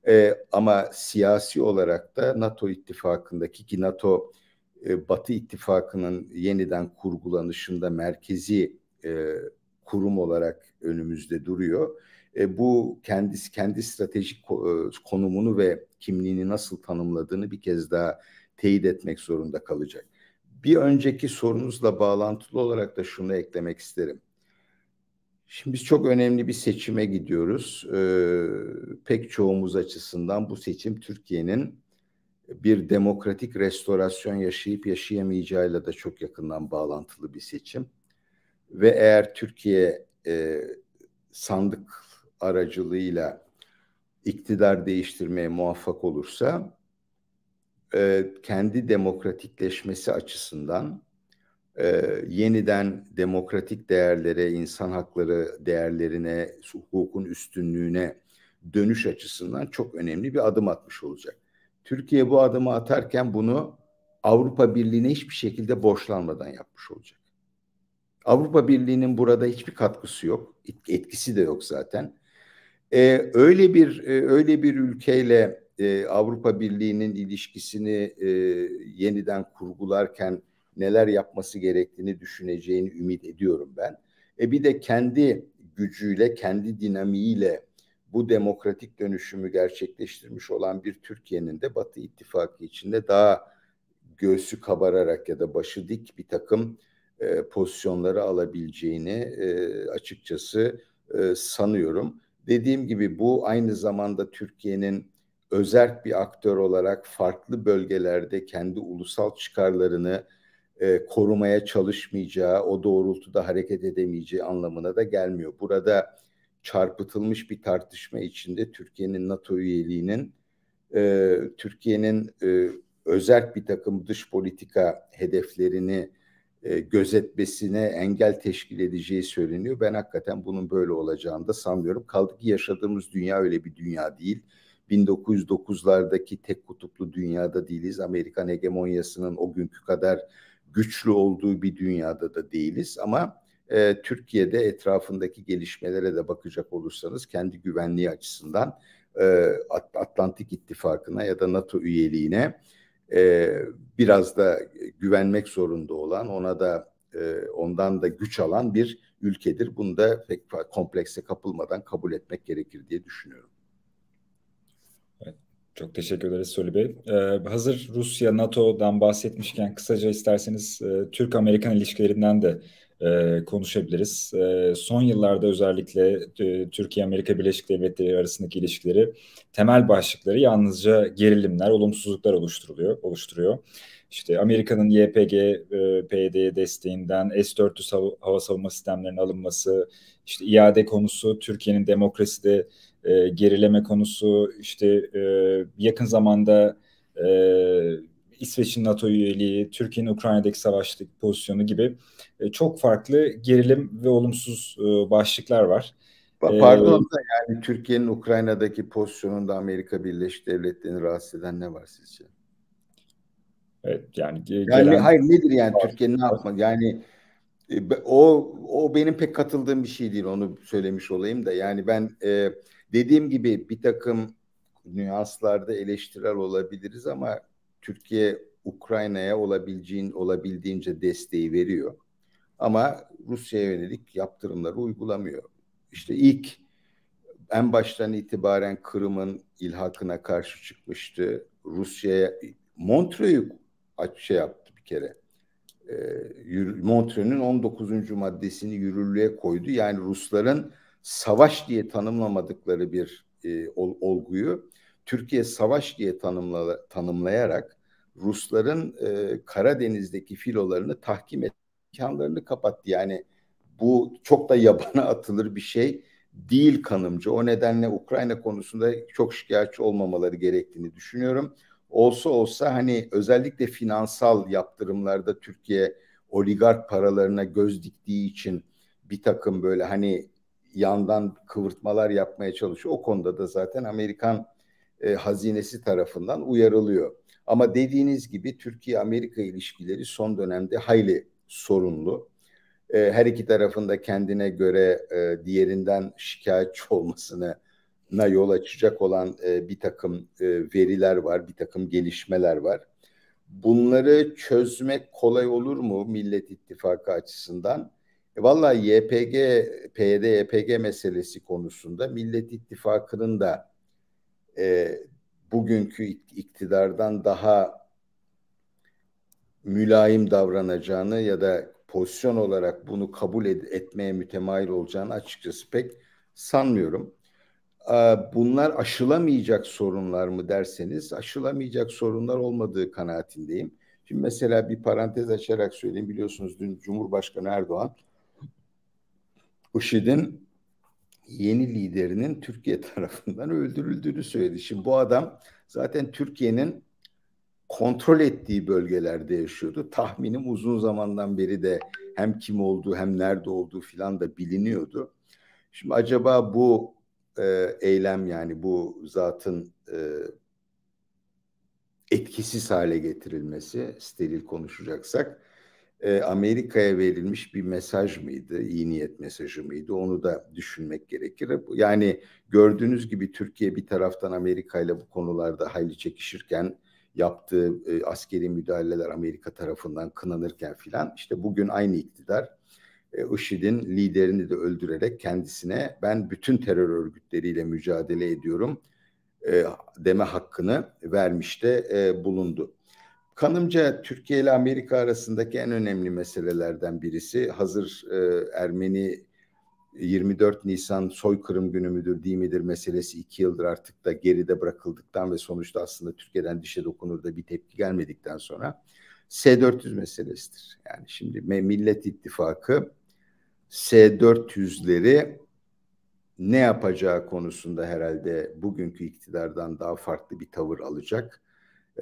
E, ama siyasi olarak da NATO ittifakındaki ki NATO e, Batı ittifakının yeniden kurgulanışında merkezi e, kurum olarak önümüzde duruyor. E, bu kendisi kendi stratejik e, konumunu ve kimliğini nasıl tanımladığını bir kez daha teyit etmek zorunda kalacak. Bir önceki sorunuzla bağlantılı olarak da şunu eklemek isterim. Şimdi biz çok önemli bir seçime gidiyoruz. Ee, pek çoğumuz açısından bu seçim Türkiye'nin bir demokratik restorasyon yaşayıp yaşayamayacağıyla da çok yakından bağlantılı bir seçim. Ve eğer Türkiye e, sandık aracılığıyla iktidar değiştirmeye muvaffak olursa e, kendi demokratikleşmesi açısından e, yeniden demokratik değerlere, insan hakları değerlerine, hukukun üstünlüğüne dönüş açısından çok önemli bir adım atmış olacak. Türkiye bu adımı atarken bunu Avrupa Birliği'ne hiçbir şekilde borçlanmadan yapmış olacak. Avrupa Birliği'nin burada hiçbir katkısı yok, etkisi de yok zaten. Ee, öyle bir e, öyle bir ülkeyle e, Avrupa Birliği'nin ilişkisini e, yeniden kurgularken neler yapması gerektiğini düşüneceğini ümit ediyorum ben. E bir de kendi gücüyle, kendi dinamiğiyle bu demokratik dönüşümü gerçekleştirmiş olan bir Türkiye'nin de Batı İttifakı içinde daha göğsü kabararak ya da başı dik bir takım e, pozisyonları alabileceğini e, açıkçası e, sanıyorum. Dediğim gibi bu aynı zamanda Türkiye'nin özerk bir aktör olarak farklı bölgelerde kendi ulusal çıkarlarını e, korumaya çalışmayacağı, o doğrultuda hareket edemeyeceği anlamına da gelmiyor. Burada çarpıtılmış bir tartışma içinde Türkiye'nin NATO üyeliğinin e, Türkiye'nin e, özel bir takım dış politika hedeflerini e, gözetmesine engel teşkil edeceği söyleniyor. Ben hakikaten bunun böyle olacağını da sanmıyorum. Kaldı ki yaşadığımız dünya öyle bir dünya değil. 1909'lardaki tek kutuplu dünyada değiliz. Amerikan hegemonyasının o günkü kadar güçlü olduğu bir dünyada da değiliz. Ama e, Türkiye'de etrafındaki gelişmelere de bakacak olursanız kendi güvenliği açısından e, Atlantik İttifakı'na ya da NATO üyeliğine e, biraz da güvenmek zorunda olan, ona da e, ondan da güç alan bir ülkedir. Bunu da pek komplekse kapılmadan kabul etmek gerekir diye düşünüyorum. Çok teşekkür ederiz Soli Bey. Ee, hazır Rusya, NATO'dan bahsetmişken kısaca isterseniz e, Türk-Amerikan ilişkilerinden de e, konuşabiliriz. E, son yıllarda özellikle e, Türkiye-Amerika Birleşik Devletleri arasındaki ilişkileri temel başlıkları yalnızca gerilimler, olumsuzluklar oluşturuluyor, oluşturuyor. İşte Amerika'nın YPG, e, PYD desteğinden S-400 hava, hava savunma sistemlerinin alınması, işte iade konusu, Türkiye'nin demokraside e, gerileme konusu, işte e, yakın zamanda e, İsveç'in NATO üyeliği, Türkiye'nin Ukrayna'daki savaştaki pozisyonu gibi e, çok farklı gerilim ve olumsuz e, başlıklar var. Pardon da yani Türkiye'nin Ukrayna'daki pozisyonunda Amerika Birleşik Devletleri'ni rahatsız eden ne var sizce? Evet yani gelen... yani hayır nedir yani Türkiye'nin ne yapmak yani e, o o benim pek katıldığım bir şey değil onu söylemiş olayım da yani ben e, dediğim gibi bir takım nüanslarda eleştirel olabiliriz ama Türkiye Ukrayna'ya olabileceğin olabildiğince desteği veriyor. Ama Rusya'ya yönelik yaptırımları uygulamıyor. İşte ilk en baştan itibaren Kırım'ın ilhakına karşı çıkmıştı. Rusya'ya Montreux'u şey yaptı bir kere. E, Montreux'un 19. maddesini yürürlüğe koydu. Yani Rusların savaş diye tanımlamadıkları bir e, ol, olguyu Türkiye savaş diye tanımla, tanımlayarak Rusların e, Karadeniz'deki filolarını tahkim et imkanlarını kapattı. Yani bu çok da yabana atılır bir şey değil kanımca. O nedenle Ukrayna konusunda çok şikayetçi olmamaları gerektiğini düşünüyorum. Olsa olsa hani özellikle finansal yaptırımlarda Türkiye oligark paralarına göz diktiği için bir takım böyle hani yandan kıvırtmalar yapmaya çalışıyor. O konuda da zaten Amerikan e, hazinesi tarafından uyarılıyor. Ama dediğiniz gibi Türkiye-Amerika ilişkileri son dönemde hayli sorunlu. E, her iki tarafında kendine göre e, diğerinden şikayetçi olmasına yol açacak olan e, bir takım e, veriler var, bir takım gelişmeler var. Bunları çözmek kolay olur mu Millet İttifakı açısından? E, vallahi YPG, PYD, YPG meselesi konusunda Millet İttifakı'nın da e, bugünkü iktidardan daha mülayim davranacağını ya da pozisyon olarak bunu kabul ed- etmeye mütemayil olacağını açıkçası pek sanmıyorum. Bunlar aşılamayacak sorunlar mı derseniz aşılamayacak sorunlar olmadığı kanaatindeyim. Şimdi mesela bir parantez açarak söyleyeyim biliyorsunuz dün Cumhurbaşkanı Erdoğan IŞİD'in yeni liderinin Türkiye tarafından öldürüldüğünü söyledi. Şimdi bu adam zaten Türkiye'nin kontrol ettiği bölgelerde yaşıyordu. Tahminim uzun zamandan beri de hem kim olduğu hem nerede olduğu filan da biliniyordu. Şimdi acaba bu e, eylem yani bu zatın e, etkisiz hale getirilmesi steril konuşacaksak e, Amerika'ya verilmiş bir mesaj mıydı? İyi niyet mesajı mıydı? Onu da düşünmek gerekir. Yani gördüğünüz gibi Türkiye bir taraftan Amerika ile bu konularda hayli çekişirken yaptığı e, askeri müdahaleler Amerika tarafından kınanırken filan işte bugün aynı iktidar e, IŞİD'in liderini de öldürerek kendisine ben bütün terör örgütleriyle mücadele ediyorum e, deme hakkını vermiş de e, bulundu. Kanımca Türkiye ile Amerika arasındaki en önemli meselelerden birisi hazır e, Ermeni 24 Nisan soykırım günü müdür değil midir meselesi iki yıldır artık da geride bırakıldıktan ve sonuçta aslında Türkiye'den dişe dokunur da bir tepki gelmedikten sonra S-400 meselesidir. Yani şimdi Millet İttifakı S-400'leri ne yapacağı konusunda herhalde bugünkü iktidardan daha farklı bir tavır alacak.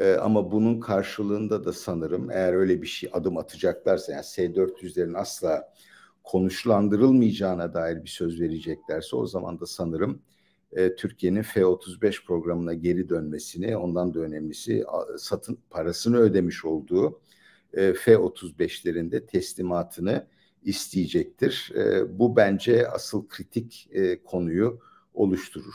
E, ama bunun karşılığında da sanırım eğer öyle bir şey adım atacaklarsa yani S-400'lerin asla konuşlandırılmayacağına dair bir söz vereceklerse o zaman da sanırım e, Türkiye'nin F-35 programına geri dönmesini ondan da önemlisi satın parasını ödemiş olduğu e, F-35'lerin de teslimatını isteyecektir. E, bu bence asıl kritik e, konuyu oluşturur.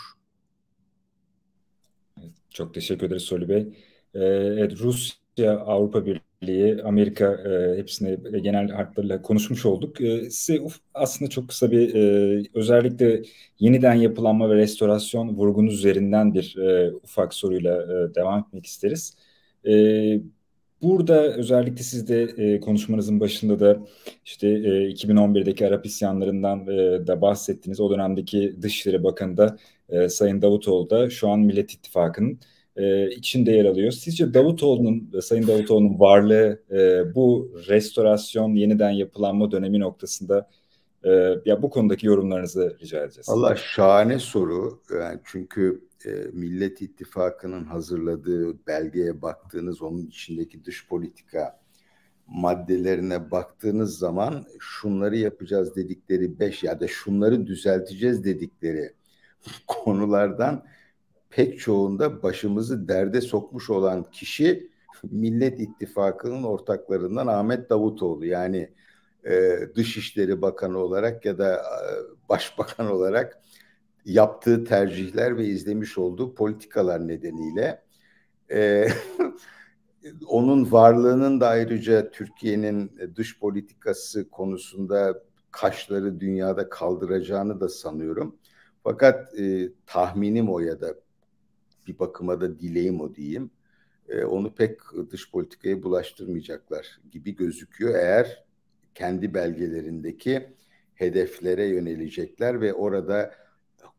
Çok teşekkür ederiz Soli Bey. E, evet, Rusya, Avrupa Birliği, Amerika e, hepsine genel hatlarıyla konuşmuş olduk. E, size aslında çok kısa bir e, özellikle yeniden yapılanma ve restorasyon vurgunuz üzerinden bir e, ufak soruyla e, devam etmek isteriz. E, Burada özellikle siz de e, konuşmanızın başında da işte e, 2011'deki Arap isyanlarından e, da bahsettiniz. O dönemdeki Dışişleri Bakanı da e, Sayın Davutoğlu da şu an Millet İttifakı'nın e, içinde yer alıyor. Sizce Davutoğlu'nun, Sayın Davutoğlu'nun varlığı e, bu restorasyon, yeniden yapılanma dönemi noktasında e, ya bu konudaki yorumlarınızı rica edeceğiz. Allah şahane soru. Yani çünkü e, Millet İttifakı'nın hazırladığı belgeye baktığınız, onun içindeki dış politika maddelerine baktığınız zaman şunları yapacağız dedikleri beş ya da şunları düzelteceğiz dedikleri konulardan pek çoğunda başımızı derde sokmuş olan kişi Millet İttifakı'nın ortaklarından Ahmet Davutoğlu. Yani e, Dışişleri Bakanı olarak ya da e, Başbakan olarak yaptığı tercihler ve izlemiş olduğu politikalar nedeniyle e, onun varlığının da ayrıca Türkiye'nin dış politikası konusunda kaşları dünyada kaldıracağını da sanıyorum. Fakat e, tahminim o ya da bir bakıma da dileğim o diyeyim. E, onu pek dış politikaya bulaştırmayacaklar gibi gözüküyor. Eğer kendi belgelerindeki hedeflere yönelecekler ve orada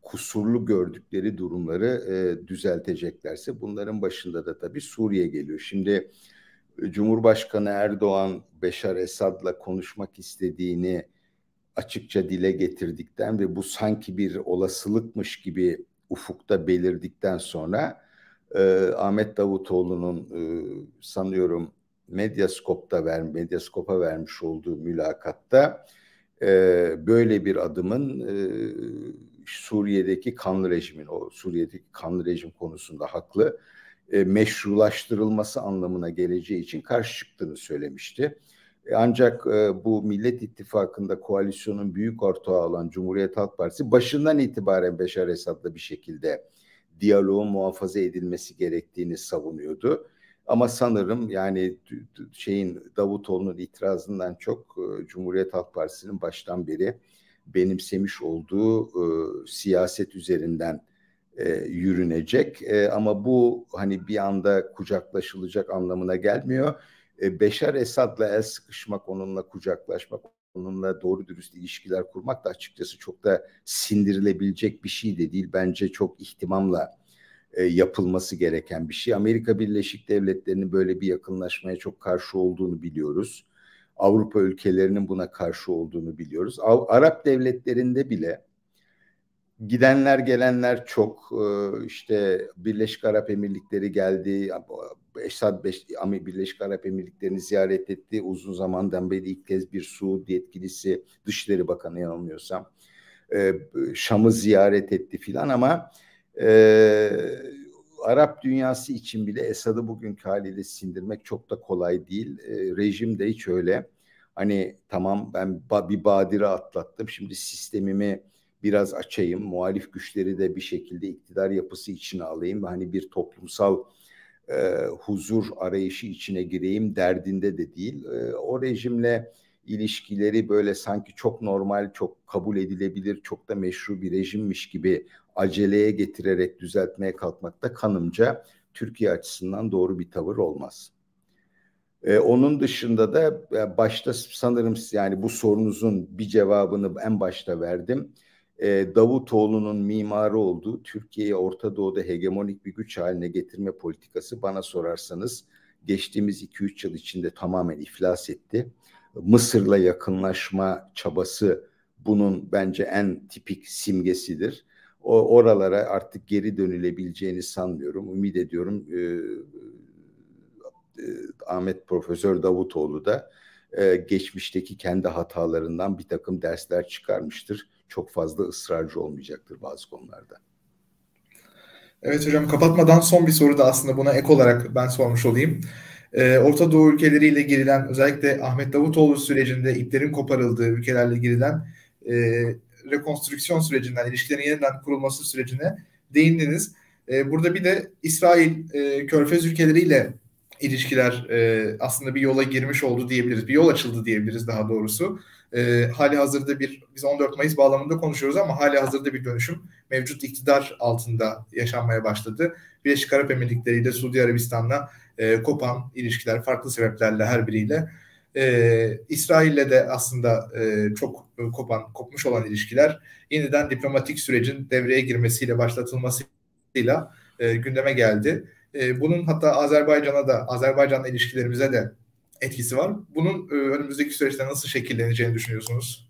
kusurlu gördükleri durumları e, düzelteceklerse bunların başında da tabii Suriye geliyor. Şimdi e, Cumhurbaşkanı Erdoğan Beşar Esad'la konuşmak istediğini açıkça dile getirdikten ve bu sanki bir olasılıkmış gibi ufukta belirdikten sonra e, Ahmet Davutoğlu'nun e, sanıyorum Medyaskop'ta ver, Medyaskop'a vermiş olduğu mülakatta e, böyle bir adımın e, Suriye'deki kanlı rejimin, o Suriye'deki kanlı rejim konusunda haklı, e, meşrulaştırılması anlamına geleceği için karşı çıktığını söylemişti. E, ancak e, bu Millet İttifakı'nda koalisyonun büyük ortağı olan Cumhuriyet Halk Partisi başından itibaren Beşar Esad'la bir şekilde diyaloğun muhafaza edilmesi gerektiğini savunuyordu. Ama sanırım yani şeyin Davutoğlu'nun itirazından çok e, Cumhuriyet Halk Partisi'nin baştan beri benimsemiş olduğu e, siyaset üzerinden e, yürünecek. E, ama bu hani bir anda kucaklaşılacak anlamına gelmiyor. E, Beşar Esad'la el sıkışmak, onunla kucaklaşmak, onunla doğru dürüst ilişkiler kurmak da açıkçası çok da sindirilebilecek bir şey de değil. Bence çok ihtimamla e, yapılması gereken bir şey. Amerika Birleşik Devletleri'nin böyle bir yakınlaşmaya çok karşı olduğunu biliyoruz. Avrupa ülkelerinin buna karşı olduğunu biliyoruz. Arap devletlerinde bile gidenler gelenler çok e, işte Birleşik Arap Emirlikleri geldi. Esad Birleşik Arap Emirlikleri'ni ziyaret etti. Uzun zamandan beri ilk kez bir Suudi yetkilisi Dışişleri Bakanı yanılmıyorsam e, Şam'ı ziyaret etti filan ama e, Arap dünyası için bile Esad'ı bugünkü haliyle sindirmek çok da kolay değil. E, rejim de hiç öyle. Hani tamam ben ba bir badire atlattım. Şimdi sistemimi biraz açayım. Muhalif güçleri de bir şekilde iktidar yapısı içine alayım. Hani bir toplumsal e, huzur arayışı içine gireyim derdinde de değil. E, o rejimle ilişkileri böyle sanki çok normal, çok kabul edilebilir, çok da meşru bir rejimmiş gibi aceleye getirerek düzeltmeye kalkmakta kanımca Türkiye açısından doğru bir tavır olmaz. Ee, onun dışında da başta sanırım yani bu sorunuzun bir cevabını en başta verdim. Ee, Davutoğlu'nun mimarı olduğu Türkiye'yi Orta Doğu'da hegemonik bir güç haline getirme politikası bana sorarsanız geçtiğimiz 2-3 yıl içinde tamamen iflas etti. Mısır'la yakınlaşma çabası bunun bence en tipik simgesidir. O oralara artık geri dönülebileceğini sanmıyorum. Ümit ediyorum e, e, Ahmet Profesör Davutoğlu da e, geçmişteki kendi hatalarından bir takım dersler çıkarmıştır. Çok fazla ısrarcı olmayacaktır bazı konularda. Evet hocam kapatmadan son bir soru da aslında buna ek olarak ben sormuş olayım. Ee, Orta Doğu ülkeleriyle girilen özellikle Ahmet Davutoğlu sürecinde iplerin koparıldığı ülkelerle girilen e, rekonstrüksiyon sürecinden, ilişkilerin yeniden kurulması sürecine değindiniz. E, burada bir de İsrail, e, Körfez ülkeleriyle ilişkiler e, aslında bir yola girmiş oldu diyebiliriz. Bir yol açıldı diyebiliriz daha doğrusu. E, hali hazırda bir, biz 14 Mayıs bağlamında konuşuyoruz ama hali hazırda bir dönüşüm mevcut iktidar altında yaşanmaya başladı. Birleşik Arap Emirlikleri ile Suudi Arabistan'la e, kopan ilişkiler farklı sebeplerle her biriyle. E, İsrail'le de aslında e, çok e, kopan, kopmuş olan ilişkiler yeniden diplomatik sürecin devreye girmesiyle başlatılmasıyla e, gündeme geldi. E, bunun hatta Azerbaycan'a da, Azerbaycan'la ilişkilerimize de etkisi var. Bunun e, önümüzdeki süreçte nasıl şekilleneceğini düşünüyorsunuz?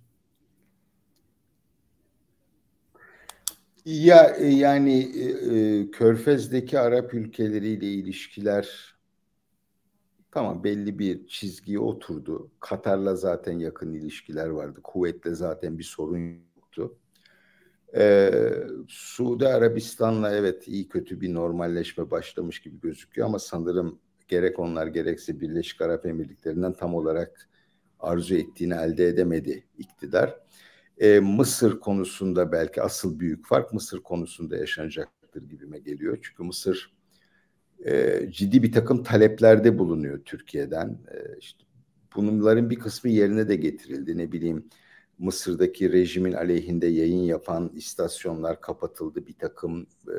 Ya e, yani e, e, Körfez'deki Arap ülkeleriyle ilişkiler tamam belli bir çizgiye oturdu. Katar'la zaten yakın ilişkiler vardı. Kuvvet'le zaten bir sorun yoktu. Ee, Suudi Arabistan'la evet iyi kötü bir normalleşme başlamış gibi gözüküyor ama sanırım gerek onlar gerekse Birleşik Arap Emirlikleri'nden tam olarak arzu ettiğini elde edemedi iktidar. Ee, Mısır konusunda belki asıl büyük fark Mısır konusunda yaşanacaktır gibime geliyor. Çünkü Mısır e, ciddi bir takım taleplerde bulunuyor Türkiye'den. E, işte bunların bir kısmı yerine de getirildi. Ne bileyim Mısır'daki rejimin aleyhinde yayın yapan istasyonlar kapatıldı. Bir takım e,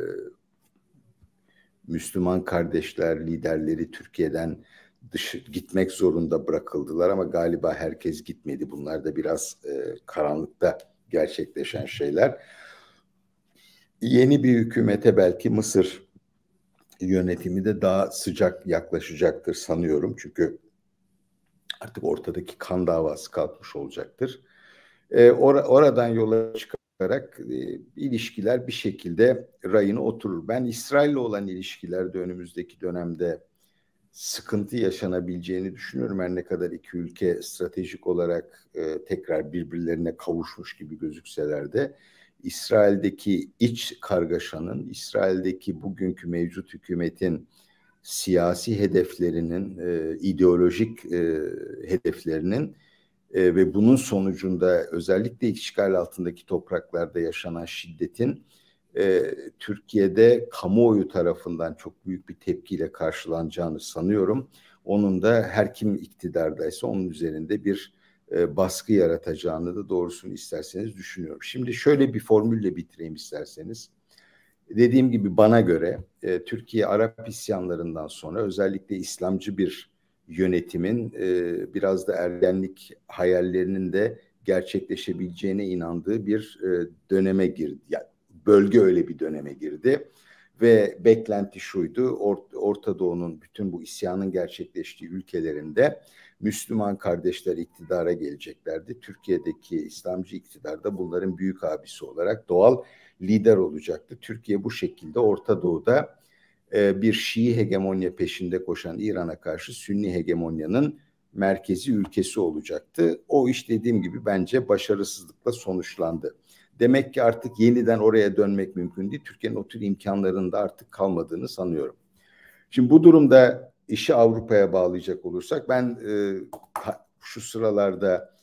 Müslüman kardeşler, liderleri Türkiye'den dış, gitmek zorunda bırakıldılar ama galiba herkes gitmedi. Bunlar da biraz e, karanlıkta gerçekleşen şeyler. Yeni bir hükümete belki Mısır yönetimi de daha sıcak yaklaşacaktır sanıyorum. Çünkü artık ortadaki kan davası kalkmış olacaktır. E, or oradan yola çıkarak e, ilişkiler bir şekilde rayına oturur. Ben İsrail'le olan ilişkilerde önümüzdeki dönemde sıkıntı yaşanabileceğini düşünüyorum. Her ne kadar iki ülke stratejik olarak e, tekrar birbirlerine kavuşmuş gibi gözükseler de İsrail'deki iç kargaşanın, İsrail'deki bugünkü mevcut hükümetin siyasi hedeflerinin, e, ideolojik e, hedeflerinin e, ve bunun sonucunda özellikle işgal altındaki topraklarda yaşanan şiddetin e, Türkiye'de kamuoyu tarafından çok büyük bir tepkiyle karşılanacağını sanıyorum. Onun da her kim iktidardaysa onun üzerinde bir e, baskı yaratacağını da doğrusunu isterseniz düşünüyorum. Şimdi şöyle bir formülle bitireyim isterseniz. Dediğim gibi bana göre e, Türkiye Arap isyanlarından sonra özellikle İslamcı bir yönetimin e, biraz da ergenlik hayallerinin de gerçekleşebileceğine inandığı bir e, döneme girdi. Yani bölge öyle bir döneme girdi ve beklenti şuydu. Or- Orta Doğu'nun bütün bu isyanın gerçekleştiği ülkelerinde Müslüman kardeşler iktidara geleceklerdi. Türkiye'deki İslamcı iktidar da bunların büyük abisi olarak doğal lider olacaktı. Türkiye bu şekilde Orta Doğu'da e, bir Şii hegemonya peşinde koşan İran'a karşı Sünni hegemonyanın merkezi ülkesi olacaktı. O iş dediğim gibi bence başarısızlıkla sonuçlandı. Demek ki artık yeniden oraya dönmek mümkün değil. Türkiye'nin o tür imkanlarında artık kalmadığını sanıyorum. Şimdi bu durumda işi Avrupa'ya bağlayacak olursak ben e, şu sıralarda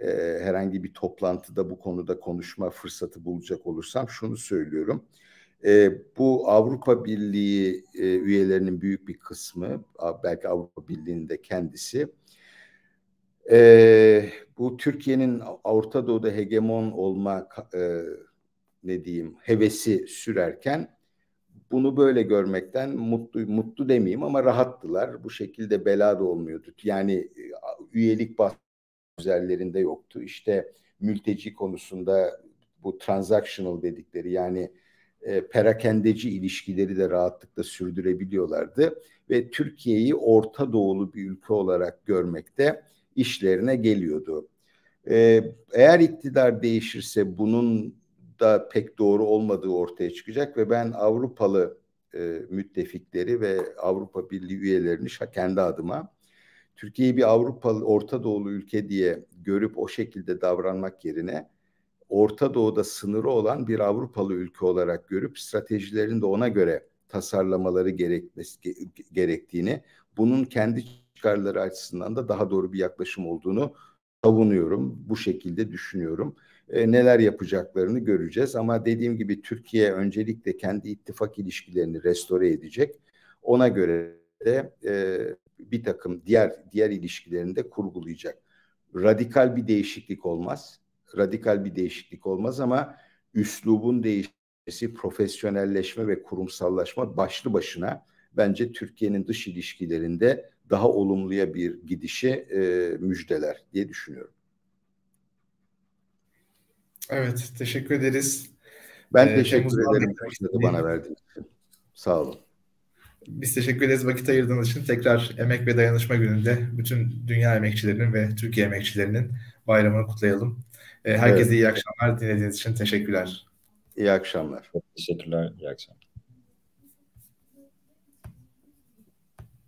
e, herhangi bir toplantıda bu konuda konuşma fırsatı bulacak olursam şunu söylüyorum. E, bu Avrupa Birliği e, üyelerinin büyük bir kısmı, belki Avrupa Birliği'nin de kendisi, e, bu Türkiye'nin Orta Doğu'da hegemon olma e, ne diyeyim hevesi sürerken bunu böyle görmekten mutlu mutlu demeyeyim ama rahattılar. Bu şekilde bela da olmuyordu. Yani e, üyelik üzerlerinde yoktu. İşte mülteci konusunda bu transactional dedikleri yani e, perakendeci ilişkileri de rahatlıkla sürdürebiliyorlardı ve Türkiye'yi Orta Doğulu bir ülke olarak görmekte işlerine geliyordu. E, eğer iktidar değişirse bunun da pek doğru olmadığı ortaya çıkacak ve ben Avrupalı e, müttefikleri ve Avrupa Birliği üyelerini kendi adıma Türkiye'yi bir Avrupalı Orta Doğulu ülke diye görüp o şekilde davranmak yerine Orta Doğu'da sınırı olan bir Avrupalı ülke olarak görüp stratejilerini de ona göre tasarlamaları gerekmesi gerektiğini, bunun kendi çıkarları açısından da daha doğru bir yaklaşım olduğunu savunuyorum. Bu şekilde düşünüyorum. E, neler yapacaklarını göreceğiz ama dediğim gibi Türkiye öncelikle kendi ittifak ilişkilerini restore edecek. Ona göre de e, bir takım diğer diğer ilişkilerini de kurgulayacak. Radikal bir değişiklik olmaz. Radikal bir değişiklik olmaz ama üslubun değişmesi, profesyonelleşme ve kurumsallaşma başlı başına bence Türkiye'nin dış ilişkilerinde daha olumluya bir gidişi e, müjdeler diye düşünüyorum. Evet, teşekkür ederiz. Ben ee, teşekkür ederim fırsatı bana verdiğiniz için. Sağ olun. Biz teşekkür ederiz vakit ayırdığınız için. Tekrar Emek ve Dayanışma Günü'nde bütün dünya emekçilerinin ve Türkiye emekçilerinin bayramını kutlayalım. Herkese evet. iyi akşamlar. Dinlediğiniz için teşekkürler. İyi akşamlar. Çok teşekkürler. İyi akşamlar.